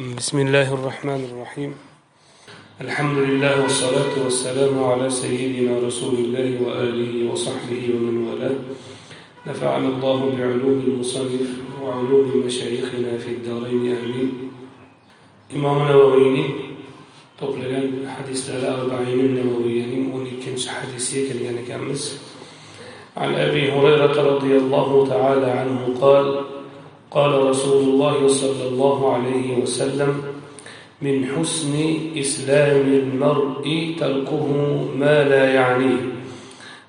بسم الله الرحمن الرحيم. الحمد لله والصلاة والسلام على سيدنا رسول الله وآله وصحبه ومن والاه. نفعنا الله بعلوم المصنف وعلوم مشايخنا في الدارين آمين. إمام نوويني to'plagan hadislari arbaini navoiyning o'n ikkinchi hadisiga kelgan ekanmiz عن أبي هريرة رضي الله تعالى عنه قال قال رسول الله صلى الله عليه وسلم من حسن إسلام المرء تركه ما لا يعنيه.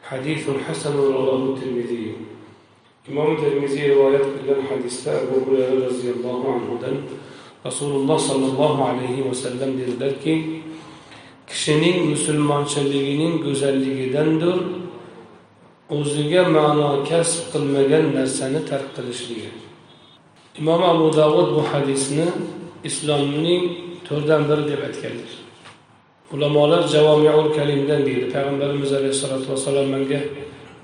حديث حسن رواه الترمذي. إمام الترمذي رواية قلن حديث أبو هريرة رضي الله عنه دن رسول الله صلى الله عليه وسلم dedilarki kishining musulmonchiligining go'zalligidandir o'ziga ma'no kasb qilmagan narsani tark qilishligi imom abu davud bu hadisni islomning to'rtdan biri deb aytganlar ulamolar javomiul kalimdan deydi. Payg'ambarimiz alayhissalotu vassalom menga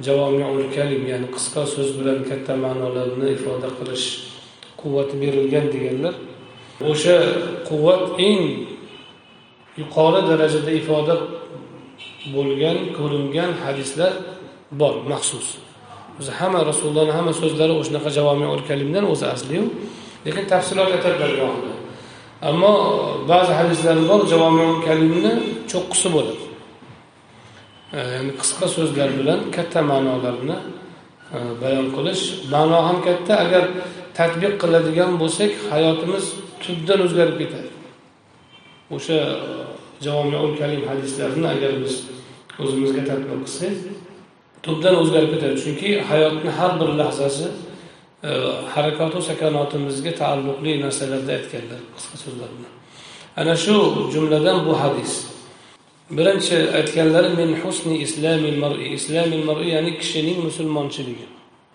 javomiul kalim ya'ni qisqa so'z bilan katta ma'nolarni ifoda qilish quvvati berilgan deganlar o'sha quvvat eng yuqori darajada ifoda bo'lgan ko'ringan hadislar bor maxsus. O'zi hamma rasulullohni hamma so'zlari o'shanaqa javomiul kalimdan o'zi asliyu lekin tafsilot aytadilar ammo ba'zi hadislar bor javomiy kalimni cho'qqisi bo'ladi. Ya'ni qisqa so'zlar bilan katta ma'nolarni e, bayon qilish. Ma'no ham katta. Agar tadbiq qiladigan bo'lsak hayotimiz tubdan o'zgarib ketadi. O'sha e, javomiul kalim hadislarni agar biz o'zimizga tadbiq qilsak tubdan o'zgarib ketadi. Chunki hayotni har bir lahzasi e, harakatu sakanotimizga taalluqli narsalarda aytganlar qisqa so'zlar bilan. Ana shu jumladan bu hadis. Birinchi aytganlari min husni islamil mar'i islamil mar'i ya'ni kishining musulmonchiligi.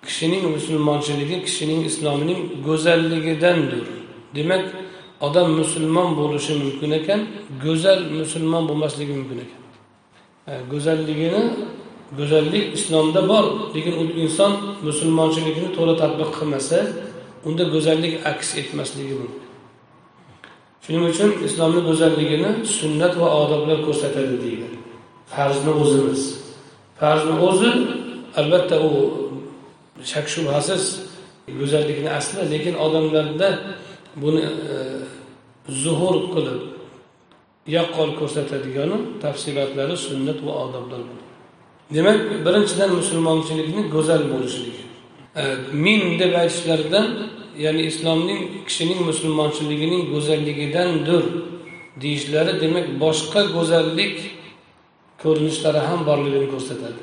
Kishining musulmonchiligi kishining islomining go'zalligidandir. Demak odam musulmon bo'lishi mumkin ekan go'zal musulmon bo'lmasligi mumkin ekan. E, go'zalligini go'zallik islomda bor lekin u inson musulmonchilikni to'la tadbiq qilmasa unda go'zallik aks etmasligi mumkin. Shuning uchun islomni go'zalligini sunnat va odoblar ko'rsatadi deydi. Farzni o'zimiz. Farzni o'zi albatta u shak shubhasiz go'zallikni asli lekin odamlarda buni e, zuhur qilib yaqqol ko'rsatadigani tafsilotlari sunnat va odoblar demak birinchidan musulmonchilikni go'zal bo'lishligi. E, min deb aytishlaridan ya'ni islomning kishining musulmonchiligining go'zalligidandir deyishlari demak boshqa go'zallik ko'rinishlari ham borligini ko'rsatadi.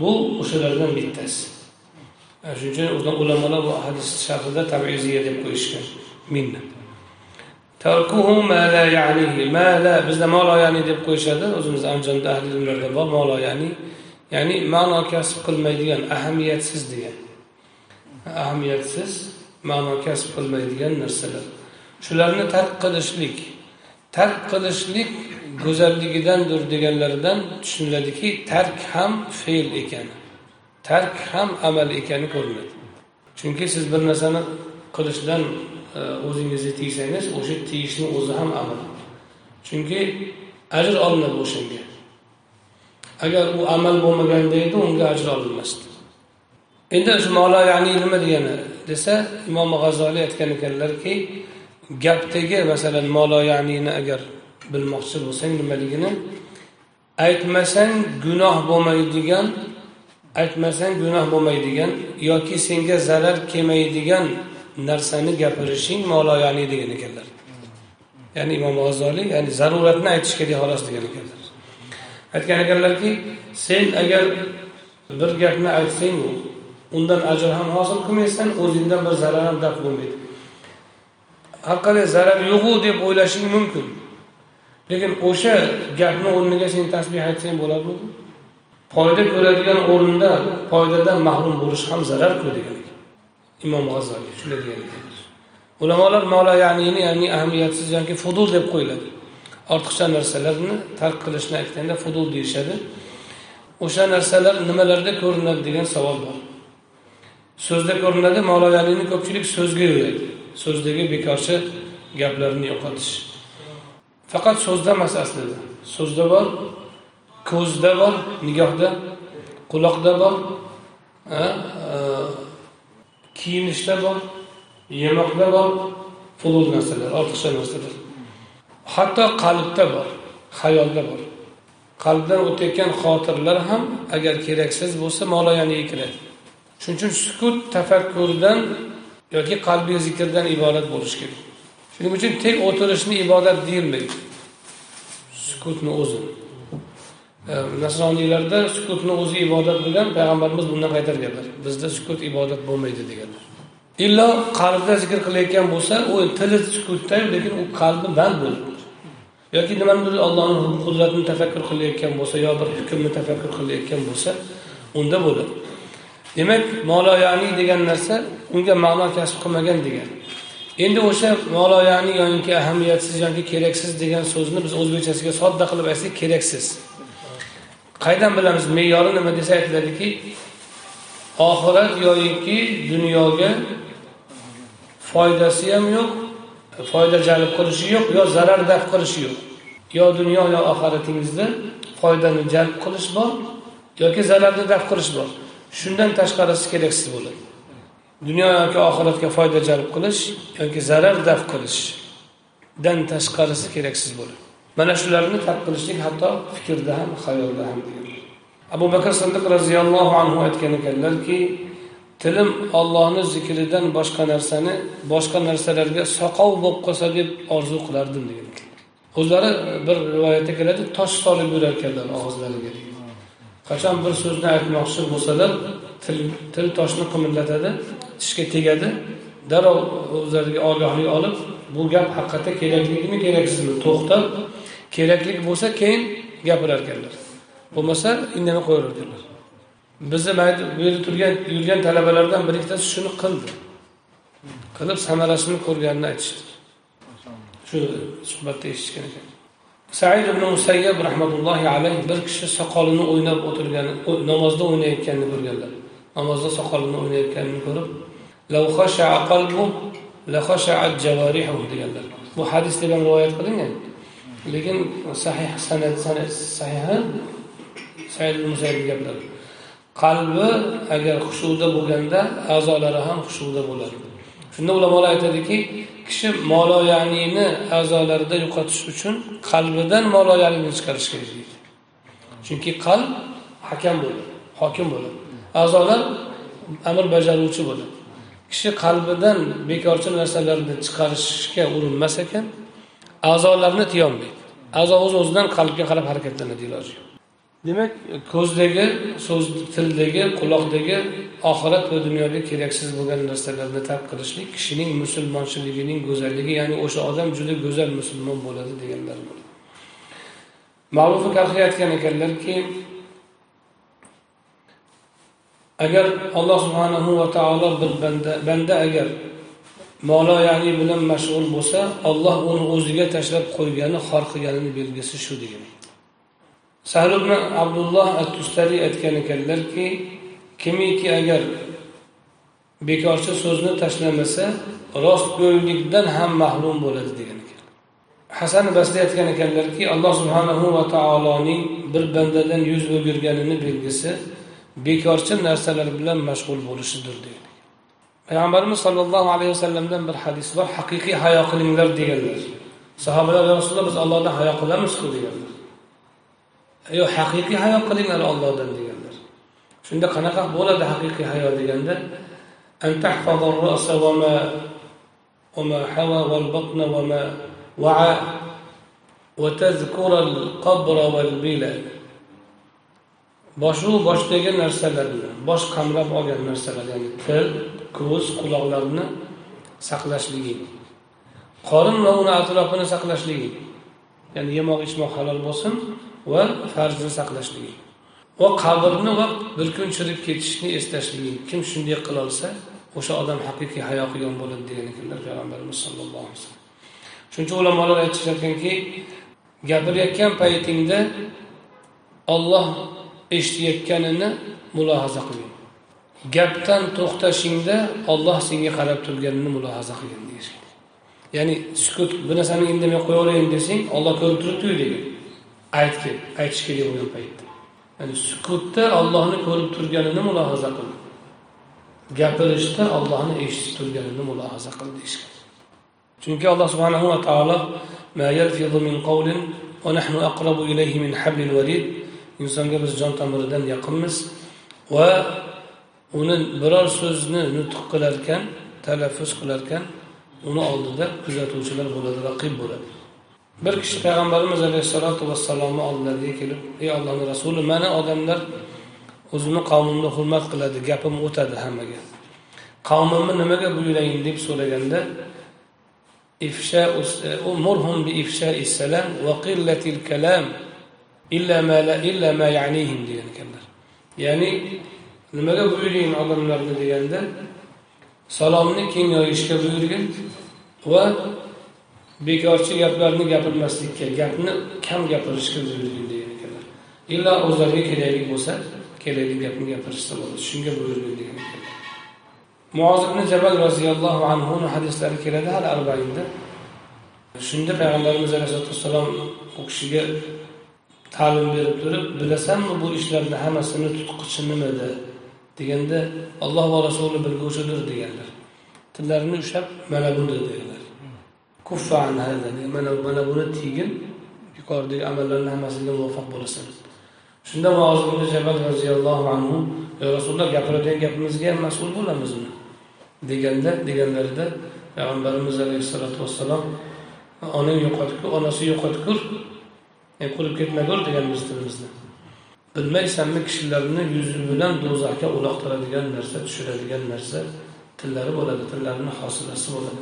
Bu o'shalardan bittasi. E, shuning uchun ulamolar bu hadis sharhida tabiziya deb qo'yishgan minni. Tarkuhu ma la ma la bizda molo ya'ni deb qo'yishadi. O'zimiz andijonda ahli ilmlarda bor molo ya'ni ya'ni ma'no kasb qilmaydigan ahamiyatsiz degan. Ahamiyatsiz ma'no kasb qilmaydigan narsalar. Shularni tark qilishlik tark qilishlik go'zalligidandir deganlaridan tushuniladiki tark ham fe'l ekan tark ham amal ekani ko'rinadi. Chunki siz bir narsani qilishdan e, o'zingizni tiysangiz o'sha tiyishni o'zi ham amal. Chunki ajr olinadi o'shanga. Agar u amal bo'lmaganda edi unga ajr olinmasdi. Endi shu molo ya'ni nima degani desa imom g'azoliy aytgan ekanlarki gapdagi masalan molo ya'nini agar bilmoqchi bo'lsang nimaligini aytmasang gunoh bo'lmaydigan aytmasang gunoh bo'lmaydigan yoki senga zarar kelmaydigan narsani gapirishing molo ya'ni degan ekanlar. Ya'ni imom g'azoliy ya'ni zaruratni aytish kerak xolos degan ekanlar. Aytgan ekanlarki sen agar bir gapni aytsang undan ajr ham hosil qilmaysan o'zingdan bir zarar ham daf bo'lmaydi. Haqiqatda zarar yo'qu deb o'ylashing mumkin. Lekin o'sha gapni o'rniga sen tasbeh aytsang bo'ladimi? Foyda ko'radigan o'rinda foydadan mahrum bo'lish ham zararku degan imom g'azoliy shunday degan ekan. Ulamolar mola ya'nini ya'ni ahamiyatsiz yoki fudul deb qo'yiladi. Ortiqcha narsalarni tark qilishni aytganda fudul deyishadi. O'sha narsalar nimalarda ko'rinadi degan savol bor. So'zda ko'rinadi mavloyaniyni ko'pchilik so'zga yo'yadi so'zdagi bekorchi gaplarni yo'qotish. Faqat so'zda emas aslida. So'zda bor ko'zda bor nigohda quloqda bor e, kiyinishda bor yemoqda bor fulul narsalar ortiqcha narsalar. Hatto qalbda bor xayolda bor. Qalbdan o'tayotgan xotiralar ham agar keraksiz bo'lsa moloyaniga kiradi. Shuning uchun sukut tafakkurdan yoki qalbiy zikrdan iborat bo'lishi kerak. Shuning uchun tek o'tirishni ibodat deyilmaydi. Sukutni o'zi. E, nasroniylarda sukutni o'zi ibodat degan payg'ambarimiz bundan qaytarganlar. Bizda sukut ibodat bo'lmaydi deganlar. Illo qalbda zikr qilayotgan bo'lsa u tili sukutda lekin u qalbi band bo'ladi. Yoki nimanidir allohni qudratini tafakkur qilayotgan bo'lsa yo bir hukmni tafakkur qilayotgan bo'lsa unda bo'ladi. Demak moloyani degan narsa unga ma'no kasb qilmagan degan. Endi o'sha moloyani yoki ahamiyatsiz yoki keraksiz degan so'zni biz o'zbekchasiga sodda qilib aytsak keraksiz. Qaydan bilamiz me'yori nima desa aytiladiki oxirat yoyiki dunyoga foydasi ham yo'q foyda jalb qilishi yo'q yo zarar daf qilishi yo'q. Yo dunyo yo oxiratingizda foydani jalb qilish bor yoki zararni daf qilish bor. Shundan tashqarisi keraksiz bo'ladi. Dunyo yoki oxiratga foyda jalb qilish yoki zarar daf qilishdan tashqarisi keraksiz bo'ladi. Mana shularni tark qilishlik hatto fikrda ham xayolda ham degan. Abu bakr siddiq roziyallohu anhu aytgan ekanlarki tilim ollohni zikridan boshqa narsani boshqa narsalarga soqov bo'lib qolsa deb orzu qilardim degan ekan. O'zlari bir rivoyatda keladi tosh solib yurar ekanlar og'izlariga qachon bir so'zni aytmoqchi bo'lsalar til til toshni qimillatadi tishga tegadi darrov o'zlariga ogohlik olib bu gap haqiqatda kerakligimi keraksizmi? To'xtab kerakli bo'lsa keyin gapirar ekanlar bo'lmasa indamay qo'yaver bizni bu yerda turgan yurgan talabalardan bir ikkitasi shuni qildi. Qilib samarasini ko'rganini aytishdi. Shu suhbatda eshitishgan ekan. Said ibn musayyab rahmatullohi alayh bir kishi soqolini o'ynab o'tirgani namozda o'ynayotganini ko'rganlar. Namozda soqolini o'ynayotganini ko'rib deganlar. Bu hadis deb ham rivoyat qilingan lekin sahih sanad sahihi said musayyib gaplari qalbi agar xushuda bo'lganda a'zolari ham xushuda bo'ladi. Shunda ulamolar aytadiki kishi moloyaniyni a'zolarida yo'qotish uchun qalbidan moloyaniyni chiqarish kerak deydi. Chunki qalb hakam bo'ladi hokim bo'ladi. A'zolar amr bajaruvchi bo'ladi. Kishi qalbidan bekorchi narsalarni chiqarishga urinmas ekan a'zolarni tiyolmaydi a'zo o'z o'zidan qalbga qarab harakatlanadi iloji yo'q. Demak ko'zdagi so'z tildagi quloqdagi oxirat va dunyoda keraksiz bo'lgan narsalarni tark qilishlik kishining musulmonchiligining go'zalligi ya'ni o'sha odam juda go'zal musulmon bo'ladi deganlar ma'rufi kahiy aytgan ekanlarki agar alloh subhanahu va taolo bir banda banda agar molo ya'ni bilan mashg'ul bo'lsa olloh uni o'ziga tashlab qo'ygani xor qilganini belgisi shu degan sahl ibn abdulloh at aytgan ekanlarki kimiki agar bekorchi so'zni tashlamasa rostgo'ylikdan ham mahrum bo'ladi degan ekan. Hasan basriy aytgan ekanlarki alloh subhanahu va taoloning bir bandadan yuz o'girganini belgisi bekorchi narsalar bilan mashg'ul bo'lishidir degan payg'ambarimiz sollallohu alayhi vasallamdan bir hadis bor haqiqiy hayo qilinglar deganlar. Sahobalar rasululloh biz allohdan hayo qilamizku deganlar. yo'q haqiqiy hayo qilinglar ollohdan deganlar shunda qanaqa bo'ladi haqiqiy hayo deganda أن تحفظ الرأس وما وما حوى والبطن وما وعى وتذكر القبر والبلاد boshu boshdagi narsalarni bosh qamrab olgan narsalar ya'ni til ko'z quloqlarni saqlashliging qorin va uni atrofini saqlashliging ya'ni yemoq ichmoq halol bo'lsin Va farzni saqlashligi. Va qabrni va bir kun chirib ketishni eslashligi kim shunday qilolsa o'sha odam haqiqiy hayo qilgan bo'ladi degan ekanlar payg'ambarimiz sallallohu alayhi vasallam. Shuning uchun ulamolar aytisharkanki gapirayotgan paytingda olloh eshitayotganini mulohaza qiling gapdan to'xtashingda olloh senga qarab turganini mulohaza qilgin deyishgan ya'ni sukut bir narsani indamay qo'yaverayin desang olloh ko'rib turibdiyu degan aytgin aytish kerak bo'lgan paytda. Ya'ni sukutda ollohni ko'rib turganini mulohaza qil. Gapirishda ollohni eshitib turganini mulohaza qil deyishgan chunki alloh subhanahu va taolo insonga biz jon tomiridan yaqinmiz va uni biror so'zni nutq qilarkan talaffuz qilarkan uni oldida kuzatuvchilar bo'ladi raqib bo'ladi. Bir kishi payg'ambarimiz alayhissalotu vassalomni oldilariga kelib ey allohni rasuli mani odamlar o'zimni qavmimni hurmat qiladi gapim o'tadi hammaga qavmimni nimaga buyurayin deb so'raganda umurhum bi ifshai salam va qillatil kalam illa ma la illa ma ya'nihim degan ekanlar ya'ni nimaga buyuring odamlarni deganda salomni keng yoyishga buyurgin? Va bekorchi gaplarni gapirmaslikka gapni kam gapirishga buyurgin degan ekanlar illo o'zlariga kerakli bo'lsa kerakli gapni gapirishsa bo'ladi. Shunga buyurgin degan ekanlar muoz ibn jabal roziyallohu anhuni hadislari keladi hali arbainda. Shunda payg'ambarimiz alayhisalotu vassalom u kishiga ta'lim berib turib bilasanmi bu ishlarni hammasini tutqichi nimada deganda alloh va rasuli bilguvchidir deganlar. Tillarini ushlab mana buni deganlar. Kuffa mana mana buni tiygin yuqoridagi amallarni hammasiga muvaffaq bo'lasan. Shunda ibn jabal roziyallohu anhu yo rasululloh gapiradigan gapimizga ham mas'ul bo'lamizmi? deganda deganlarida payg'ambarimiz alayhissalotu vassalom onang yo'qotgur onasi yo'qotgur e, qurib ketmagur deganmiz tilimizda. Bilmaysanmi kishilarni yuzi bilan do'zaxga uloqtiradigan narsa tushiradigan narsa tillari bo'ladi tillarini hosilasi bo'ladi.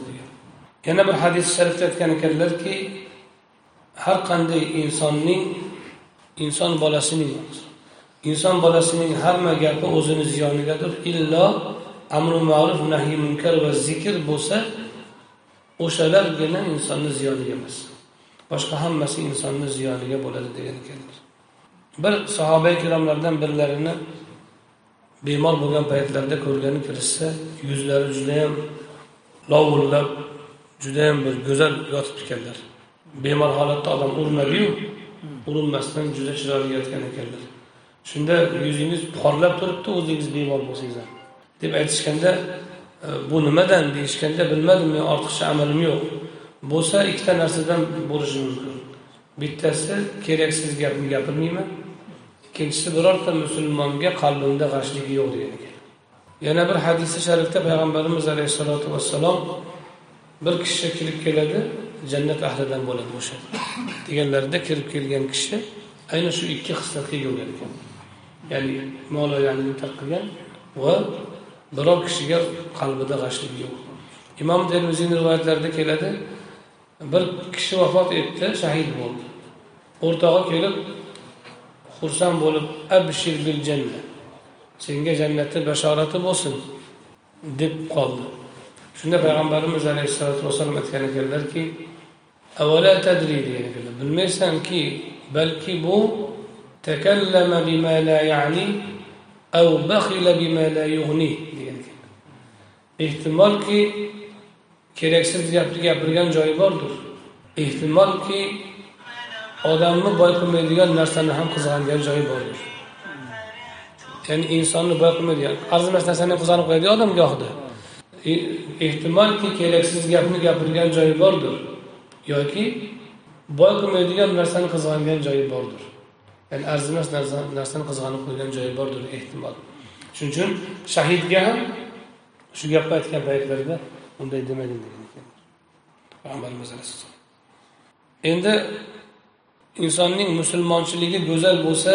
Yana bir hadis sharifda aytgan ekanlarki har qanday insonning inson bolasining inson bolasining hamma gapi o'zini ziyonigadir. Illo amri ma'ruf nahiy munkar va zikr bo'lsa o'shalargina insonni ziyoniga emas. Boshqa hammasi insonni ziyoniga bo'ladi degan ekanlar. Bir sahoba ikromlardan birlarini bemor bo'lgan paytlarida ko'rgani kirishsa yuzlari judayam lovullab judayam bir go'zal yotib ekanlar bemor holatda odam urinadiyu urinmasdan juda chiroyli yotgan ekanlar. Shunda yuzingiz porlab turibdi o'zingiz bemor bo'lsangiz ham deb aytishganda e, bu nimadan deyishganda bilmadim men ortiqcha amalim yo'q. Bo'lsa ikkita narsadan bo'lishi mumkin. Bittasi keraksiz gapni gapirmayman. Ikkinchisi birorta musulmonga qalbimda g'ashligi yo'q degan ekan yana bir hadisi sharifda payg'ambarimiz alayhissalotu vassalom bir kishi kirib keladi jannat ahlidan bo'ladi o'sha. Deganlarida kirib kelgan kishi aynan shu ikki xislatga ega bo'lgan ekan ya'ni moloyani ya'ni qilgan va biror kishiga qalbida g'ashlik yo'q. Imom termiziyni rivoyatlarida keladi bir kishi vafot etdi shahid bo'ldi. O'rtog'i kelib xursand bo'lib abshir bil janna senga jannatni bashorati bo'lsin deb qoldi. Shunda payg'ambarimiz alayhissalotu vassalom aytgan ekanlarki avala tadri degan ekanlar bilmaysanki balki bu takallama bima la ya'ni av bakhila bima la yughni degan ekanlar ehtimolki keraksiz gapni gapirgan joyi bordir ehtimolki odamni boy qilmaydigan narsani ham qizg'angan joyi bordir ya'ni insonni boy qilmaydigan arzimas narsani qizg'anib qo'yadi odam gohida e, E, ehtimolki keraksiz gapni gapirgan joyi bordir. Yoki boy qilmaydigan narsani qizg'angan joyi bordir. Ya'ni arzimas narsani qizg'anib qo'ygan joyi bordir ehtimol. Shuning uchun shahidga ham shu gapni aytgan paytlarida unday demagin degan ekan. Endi insonning musulmonchiligi go'zal bo'lsa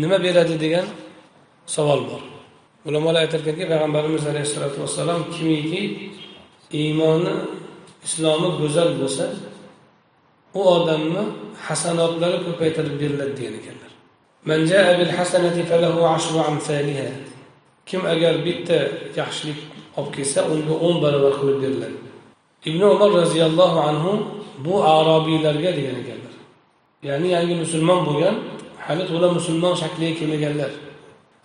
nima beradi degan savol bor. Ulamolar aytarkanki payg'ambarimiz alayhissalotu vassalom kimiki iymoni islomi go'zal bo'lsa u odamni hasanotlari ko'paytirib beriladi degan ekanlar. Kim agar bitta yaxshilik olib kelsa unga o'n barobar qilib beriladi. Ibn umar roziyallohu anhu bu arobiylarga degan ekanlar. Ya'ni yangi musulmon bo'lgan hali to'la musulmon shakliga kelmaganlar.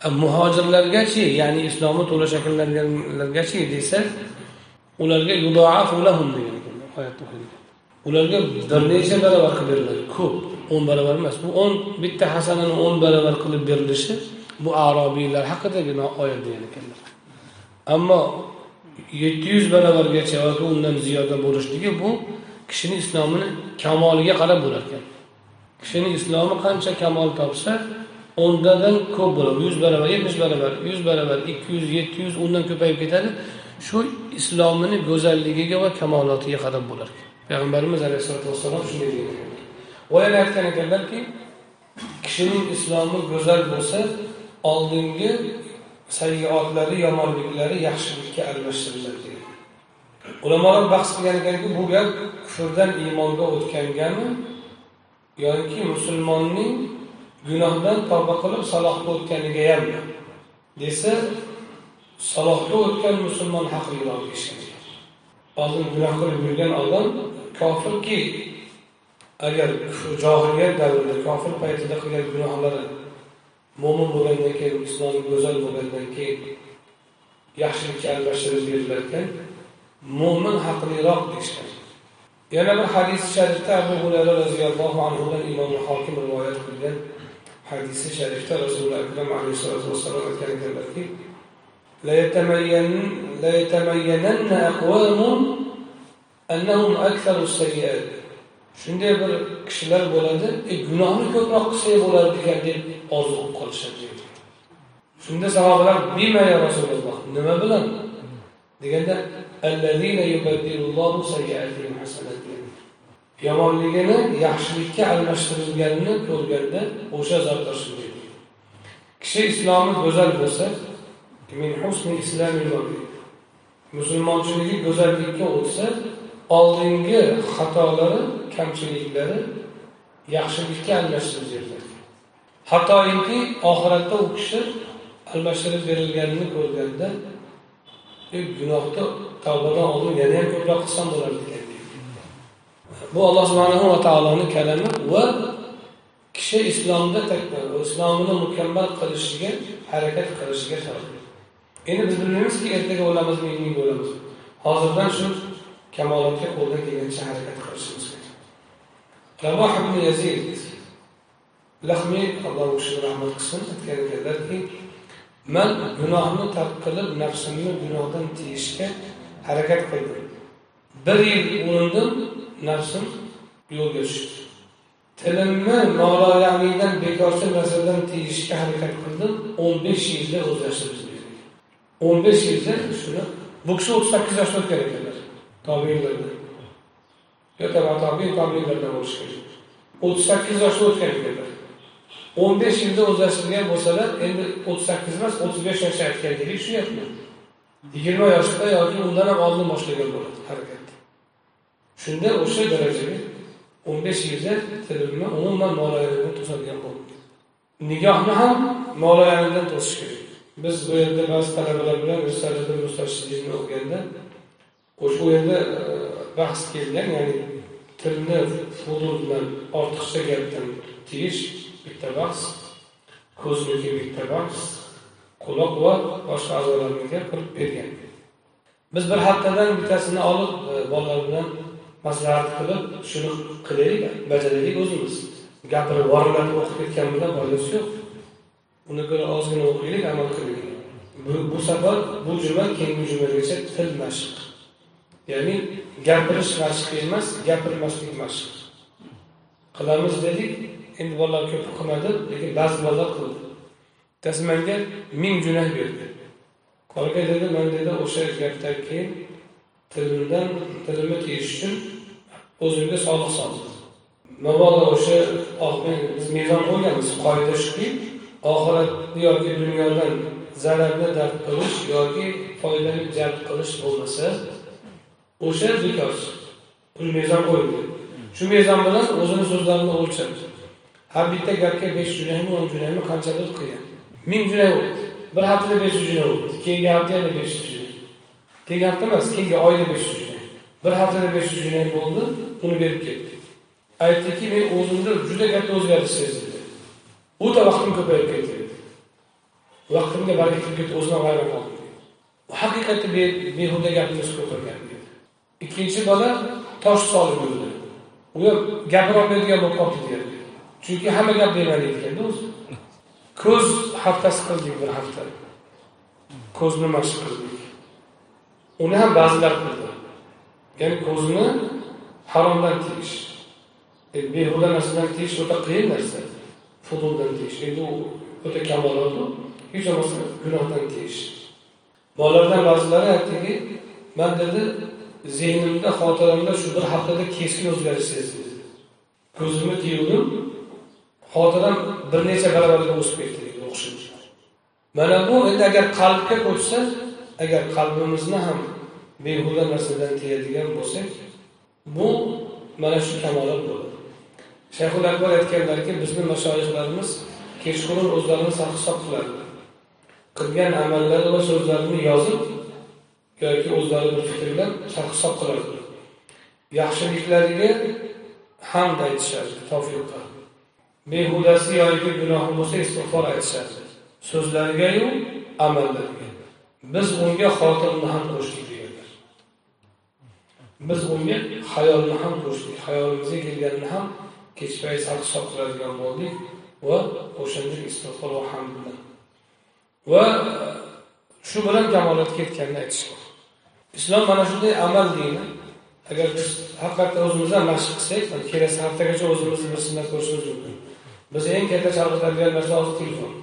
E, muhojirlargachi ya'ni islomi to'la shakllanganlargachi desa ularga degan oyatda o'qilgan ularga bir necha barobar qilib beriladi ko'p o'n barobar emas bu o'n bitta hasanani o'n barobar qilib berilishi bu arobiylar haqidagi oyat degan ekanlar. Ammo yetti yuz barobargacha yoki undan ziyoda bo'lishligi bu kishini islomini kamoliga qarab bo'larkan. Kishini islomi qancha kamol topsa o'ndadan ko'p bo'ladi. Yuz barobar yetmish barobar yuz barobar ikki yuz yetti yuz undan ko'payib ketadi. Shu islomini go'zalligiga va kamolotiga qarab bo'lar ekan. Payg'ambarimiz alayhissalotu vassalom shunday degan va yana aytgan ekanlarki kishining islomi go'zal bo'lsa oldingi sayyoatlari yomonliklari yaxshilikka almashtiriladi degan ulamolar bahs qilgan ekanki bu gap kufrdan iymonga o'tgangami yoki musulmonning gunohdan tavba qilib salohga o'tganiga ham desa salohga o'tgan musulmon haqliroq deyishgan oldin gunoh qilib yurgan odam kofirki agar johiliyat davrida kofir paytida qilgan gunohlari mo'min bo'lgandan keyin islomi go'zal bo'lgandan keyin yaxshilikka almashtirib berilarkan mo'min haqliroq deyishgan yana bir hadis sharifda abu hurayra roziyallohu anhudan imom hokim rivoyat qilgan. حديث تاع رسول الله أكرم عليه الصلاة والسلام كان كبكي ليتمين ليتمينن أقوام أنهم أكثر السيئات. شن دي بر كشلر بولاد؟ إيه، إجنان كم نقصي بولاد كان دي أرزو قل شجي داير دي صحابة بما يا رسول الله. نما بلن دي الذين يبدل الله سيئاتهم حسناتهم. Yomonligini yaxshilikka almashtirilganini ko'rganda o'sha zotlar shunday kishi islomi go'zal bo'lsa musulmonchiligi go'zallikka o'tsa oldingi xatolari kamchiliklari yaxshilikka almashtirib beriladi hattoki oxiratda u kishi almashtirib berilganini ko'rganda gunohni gunohda tavbadan oldin yana ham ko'proq qilsam bo'lardi bu alloh subhanahu va taoloni kalami va kishi islomda islomini mukammal qilishiga harakat qilishiga endi biz bilmaymizki ertaga o'lamizmi endi o'lamiz hozirdan shu kamolotga qo'ldan kelgancha harakat qilishimiz kerak. Ravoh ibn yazid lahmiy alloh u rahmat qilsin aytgan ekanlarki man gunohni tark qilib nafsimni gunohdan tiyishga harakat qildim. Bir yil urindim nafsim yo'lga tushdi tilimni noloyaqlikdan bekorchi narsadan tiyishga harakat qildim. O'n besh yilda o'zlashtirib o'n besh yilda shuni bu kishi o'ttiz sakkiz yoshda o'tgan ekanlar. Tobeinlarda yo tobiin tobeinlardan bo'lishi kerak o'ttiz sakkiz yoshda o'tgan ekanlar. O'n besh yilda o'zlashtirgan bo'lsalar endi o'ttiz sakkiz emas o'ttiz besh yoshda aytgan deylik tushunyapman yigirma yoshda yoki undan ham oldin boshlagan bo'ladi harakat. Shunda o'sha darajaga o'n besh yilda tilimni umuman noloyanidan to'sadigan bo'ldi. Nigohni ham noloyanidan to'sish kerak. Biz bu yerda ba'zi talabalar bilan risalada mustashidlikni o'qiganda o'sha u yerda e, bahs kelgan ya'ni tilni fudul bilan ortiqcha gapdan tiyish bitta bahs ko'zniki bitta bahs quloq va boshqa a'zolarniga qilib bergan. Biz bir haftadan bittasini olib e, bolalar bilan maslahat qilib shuni qilaylik bajaraylik o'zimiz. Gapirib vorlatib o'qib ketgan bilan foydasi yo'q. Uni ko'ra ozgina o'qiylik amal qilaylik bu, bu safar bu juma keyingi jumagacha til mashq. Ya'ni gapirish mashq emas gapirmaslik mashq. Qilamiz dedik endi bolalar ko'p qilmadi lekin ba'zi bolalar qildi. Bittasi manga ming junah berdi. Qolgan dedi man dedi o'sha gapdan keyin tilimdan tilimni tiyish uchun o'zimga sodiq soldim. Mabodo o'sha biz mezon qo'yganmiz qoida shuki oxirat yoki dunyodan zararni dard qilish yoki foydani jalb qilish bo'lmasa o'sha bekor pul mezon qo'yildi. Shu mezon bilan o'zini so'zlarini o'lchadi har bitta gapga besh junaymi o'n junaymi qanchadir qilgan ming junay bo'ldi. Bir haftada besh yuz junay bo'ldi. Keyingi hafta yana besh yuz junay. Keyingi hafta emas keyingi oyda besh yuz junay. Bir haftada besh yuz junay bo'ldi. Uni berib ketdi aytdiki men o'zimda juda katta o'zgarish sezdim o'ta vaqtim ko'payib ketdi. Vaqtimga baraka kirib ketdi o'zimdan hayron qoldim haqiqatda behuda gapimiz ko'paygan ikkinchi bola tosh solib yurdi. U ham gapirolmaydigan bo'lib qolibdi deyapti chunki hamma gap bermaydi o'zi. Ko'z haftasi qildik bir hafta. Ko'zni mashq qildik. Uni ham ba'zilar qildi ya'ni ko'zni haromdan tiyish. E, behuda narsadan tiyish o'ta qiyin narsa. Fuduldan tiyish. Endi u o'ta kamolotu hech bo'lmasa gunohdan tiyish. Bolalardan ba'zilari aytdiki man dedi zehnimda xotiramda shu bir haftada keskin o'zgarish sezdim ko'zimni tiyuvdim xotiram bir necha barobarga o'sib ketdi o'qishim mana bu endi agar qalbga ko'chsa agar qalbimizni ham behuda narsadan tiyadigan bo'lsak bu mana shu kamolot bo'ladi shayxul akbar aytganlarki bizni mashoyihlarimiz kechqurun o'zlarini sarf hisob qiladi qilgan amallari va so'zlarini yozib yoki o'zlari bir bilan sarf hisob qiladi yaxshiliklariga hamd aytishadi tavfiqqa behudasi yoki gunohi bo'lsa istig'for aytishadi so'zlarigayu amallariga. Biz unga xotirni ham qo'shdik. Biz unga hayolni ham qo'shdik hayolimizga kelganini ham kechpay sal hisob qiladigan bo'ldik va o'shanda istig'for va hamd bilan va e, shu bilan kamolatga yetganini aytishgan islom mana shunday amal dini agar biz haqiqatdan o'zimizdan mashq qilsak kelasi haftagacha o'zimizni bir sinab ko'rishimiz mumkin. Biz eng katta chalg'itadigan narsa hozir telefon.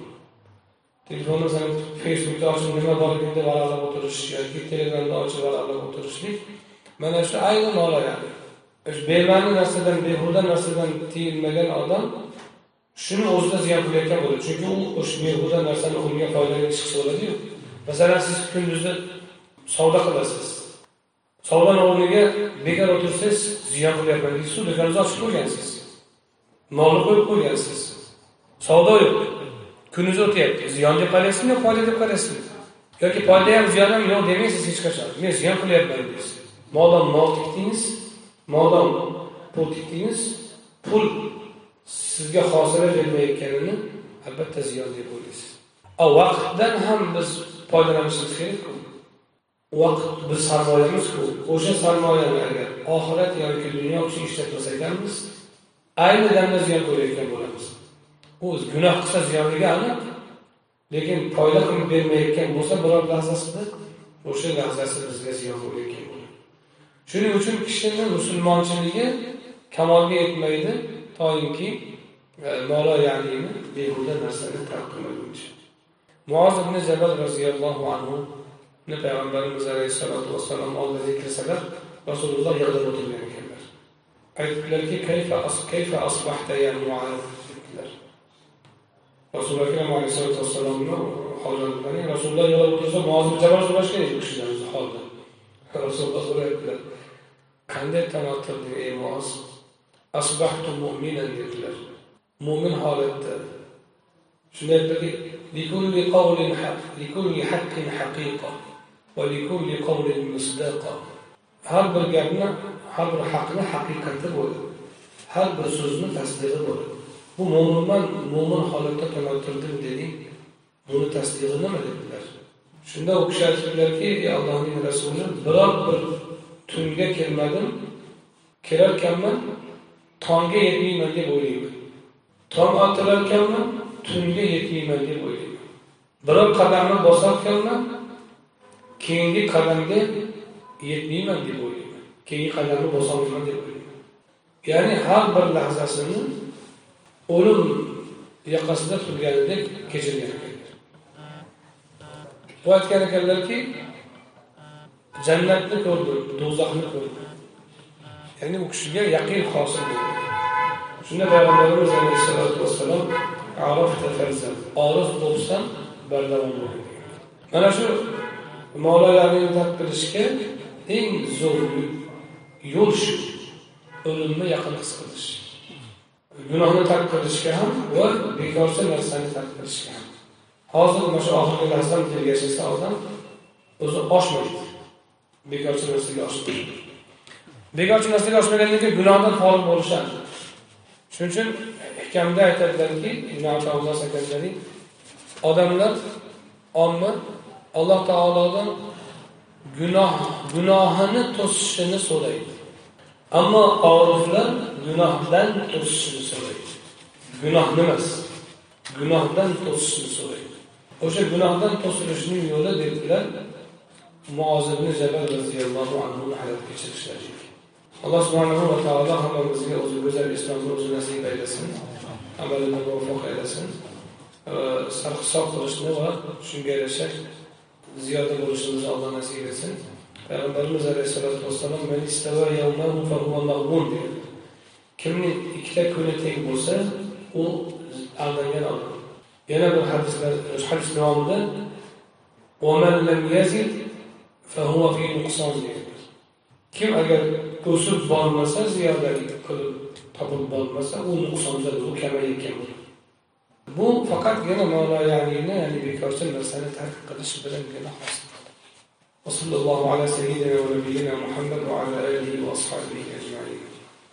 Telefonni masalan facebookda ochib nima borligini deb aralab o'tirish yoki telegramda ochib aralab o'tirishlik mana shu ayni noloyali bema'ni narsadan behuda narsadan tiyilmagan odam shuni o'zida ziyon qilayotgan bo'ladi chunki u o'sha behuda narsani unga foydali ish qilsa bo'ladiyu masalan siz kunduzi savdo qilasiz savdoni o'rniga bekor o'tirsangiz ziyon qilyapman deysizu do'koningizni ochib qo'ygansiz molni qo'yib qo'ygansiz savdo yo'q kuningiz o'tyapti ziyon deb qarayapsizmi yo foyda deb qaraysizmi yoki foyda ham ziyon ham yo'q demaysiz hech qachon men ziyon qilyapman deysiz modom mol tikdingiz modom pul tikdingiz pul sizga hosila bermayotganini albatta ziyon deb o'ylaysiz a vaqtdan ham biz foydalanishimiz kerakku. Vaqt biz sarmoyamizku o'sha sarmoyani agar oxirat yoki dunyo uchun ishlatmas ekanmiz ayni damda ziyon ko'rayotgan bo'lamiz. U gunoh qilsa ziyonligi aniq lekin foyda qilib bermayotgan bo'lsa biror lahzasida o'sha lahzasi bizga ziyon bo'layotgan bo'ladi shuning uchun kishini musulmonchiligi kamolga yetmaydi toinki e, molo ya'nini behuda narsani tark qilmaguncha muoz ibn jabal roziyallohu anhuni payg'ambarimiz alayhissalotu vassalom oldiga kirsalar rasululloh yig'lab o'tirgan ekanlar. Aytdilarki kayfa asbahta ya muaz? dedilar rasuli akram alayhisalotu vassalomni holatlari rasululloh yig'lab o'tirsa muoz ibn so'rash kerak u kishidan o'zi holda rasululloh so'rayaptilar qanday tanoqildir ey muoz asbahtu mo'minan dedilar. Mo'min holatda. Shunday aytdiki har bir gapni har bir haqni haqiqati bo'ladi har bir so'zni tasdig'i bo'ladi bu mo'minman mo'min holatda tanoqildim deding buni tasdig'i nima? dedilar. Shunda u kishi aytibdilarki ey allohning rasuli biror bir tunga kelmadim. Kelarkanman tongga yetmayman deb o'ylayman. Tong otilarkanman tunga yetmayman deb o'ylayman. Biror qadamni bosarkanman keyingi qadamga yetmayman deb o'ylayman. Keyingi qadamni bosolmayman deb o'ylayman. Ya'ni har bir lahzasini o'lim yoqasida turganidek kechirgan ekanlar. Bu aytgan ekanlarki jannatni ko'rdi do'zaxni ko'rdi ya'ni u kishiga yaqin hosil bo'ldi. Shunda payg'ambarimiz alayhissalotu vassalom orif bo'lsam bardavom bo'ling mana shu molalarni tark eng zo'r yo'l shu. O'limni yaqin his qilish. Gunohni tark qilishga ham va bekorchi narsani tark qilishga ham. Hozir mana shu oxirgi lahzani deb yashasa odam o'zi oshmaydi. Bekorchi narsaga oshmaydi bekorchi narsaga oshmagandan keyin gunohdan xoli bo'lishadi shuning uchun hkamda aytadilarki aytadilarki odamlar omma alloh taolodan gunoh gunohini to'sishini so'raydi. Ammo oriflar gunohdan to'sishini so'raydi. Gunoh nimas gunohdan to'sishni so'raydi. O'sha gunohdan to'silishning yo'li dedilar muoz ibn jabal roziyallohu anhuni hayot kechirishlari alloh subhanahu va taolo hammamizga o'zi go'zal islomni o'zi nasib aylasin amalini muvaffaq aylasin sarhisob qilishni va shunga yarasha ziyoda bo'lishimizni alloh nasib etsin. Payg'ambarimiz alayhissalotu vassalom kimning ikkita kuni teng bo'lsa u aldangan odam yana bir hadislar hadis davomida kim agar o'sib bormasa ziyoda qilib topib bormasa u nuqsonda u kamayayotgan bo'ladi bu faqatgina mavloyaniyni ya'ni bekorchi narsani tark qilish bilangina hosil وصلى الله على سيدنا ونبينا محمد وعلى اله واصحابه اجمعين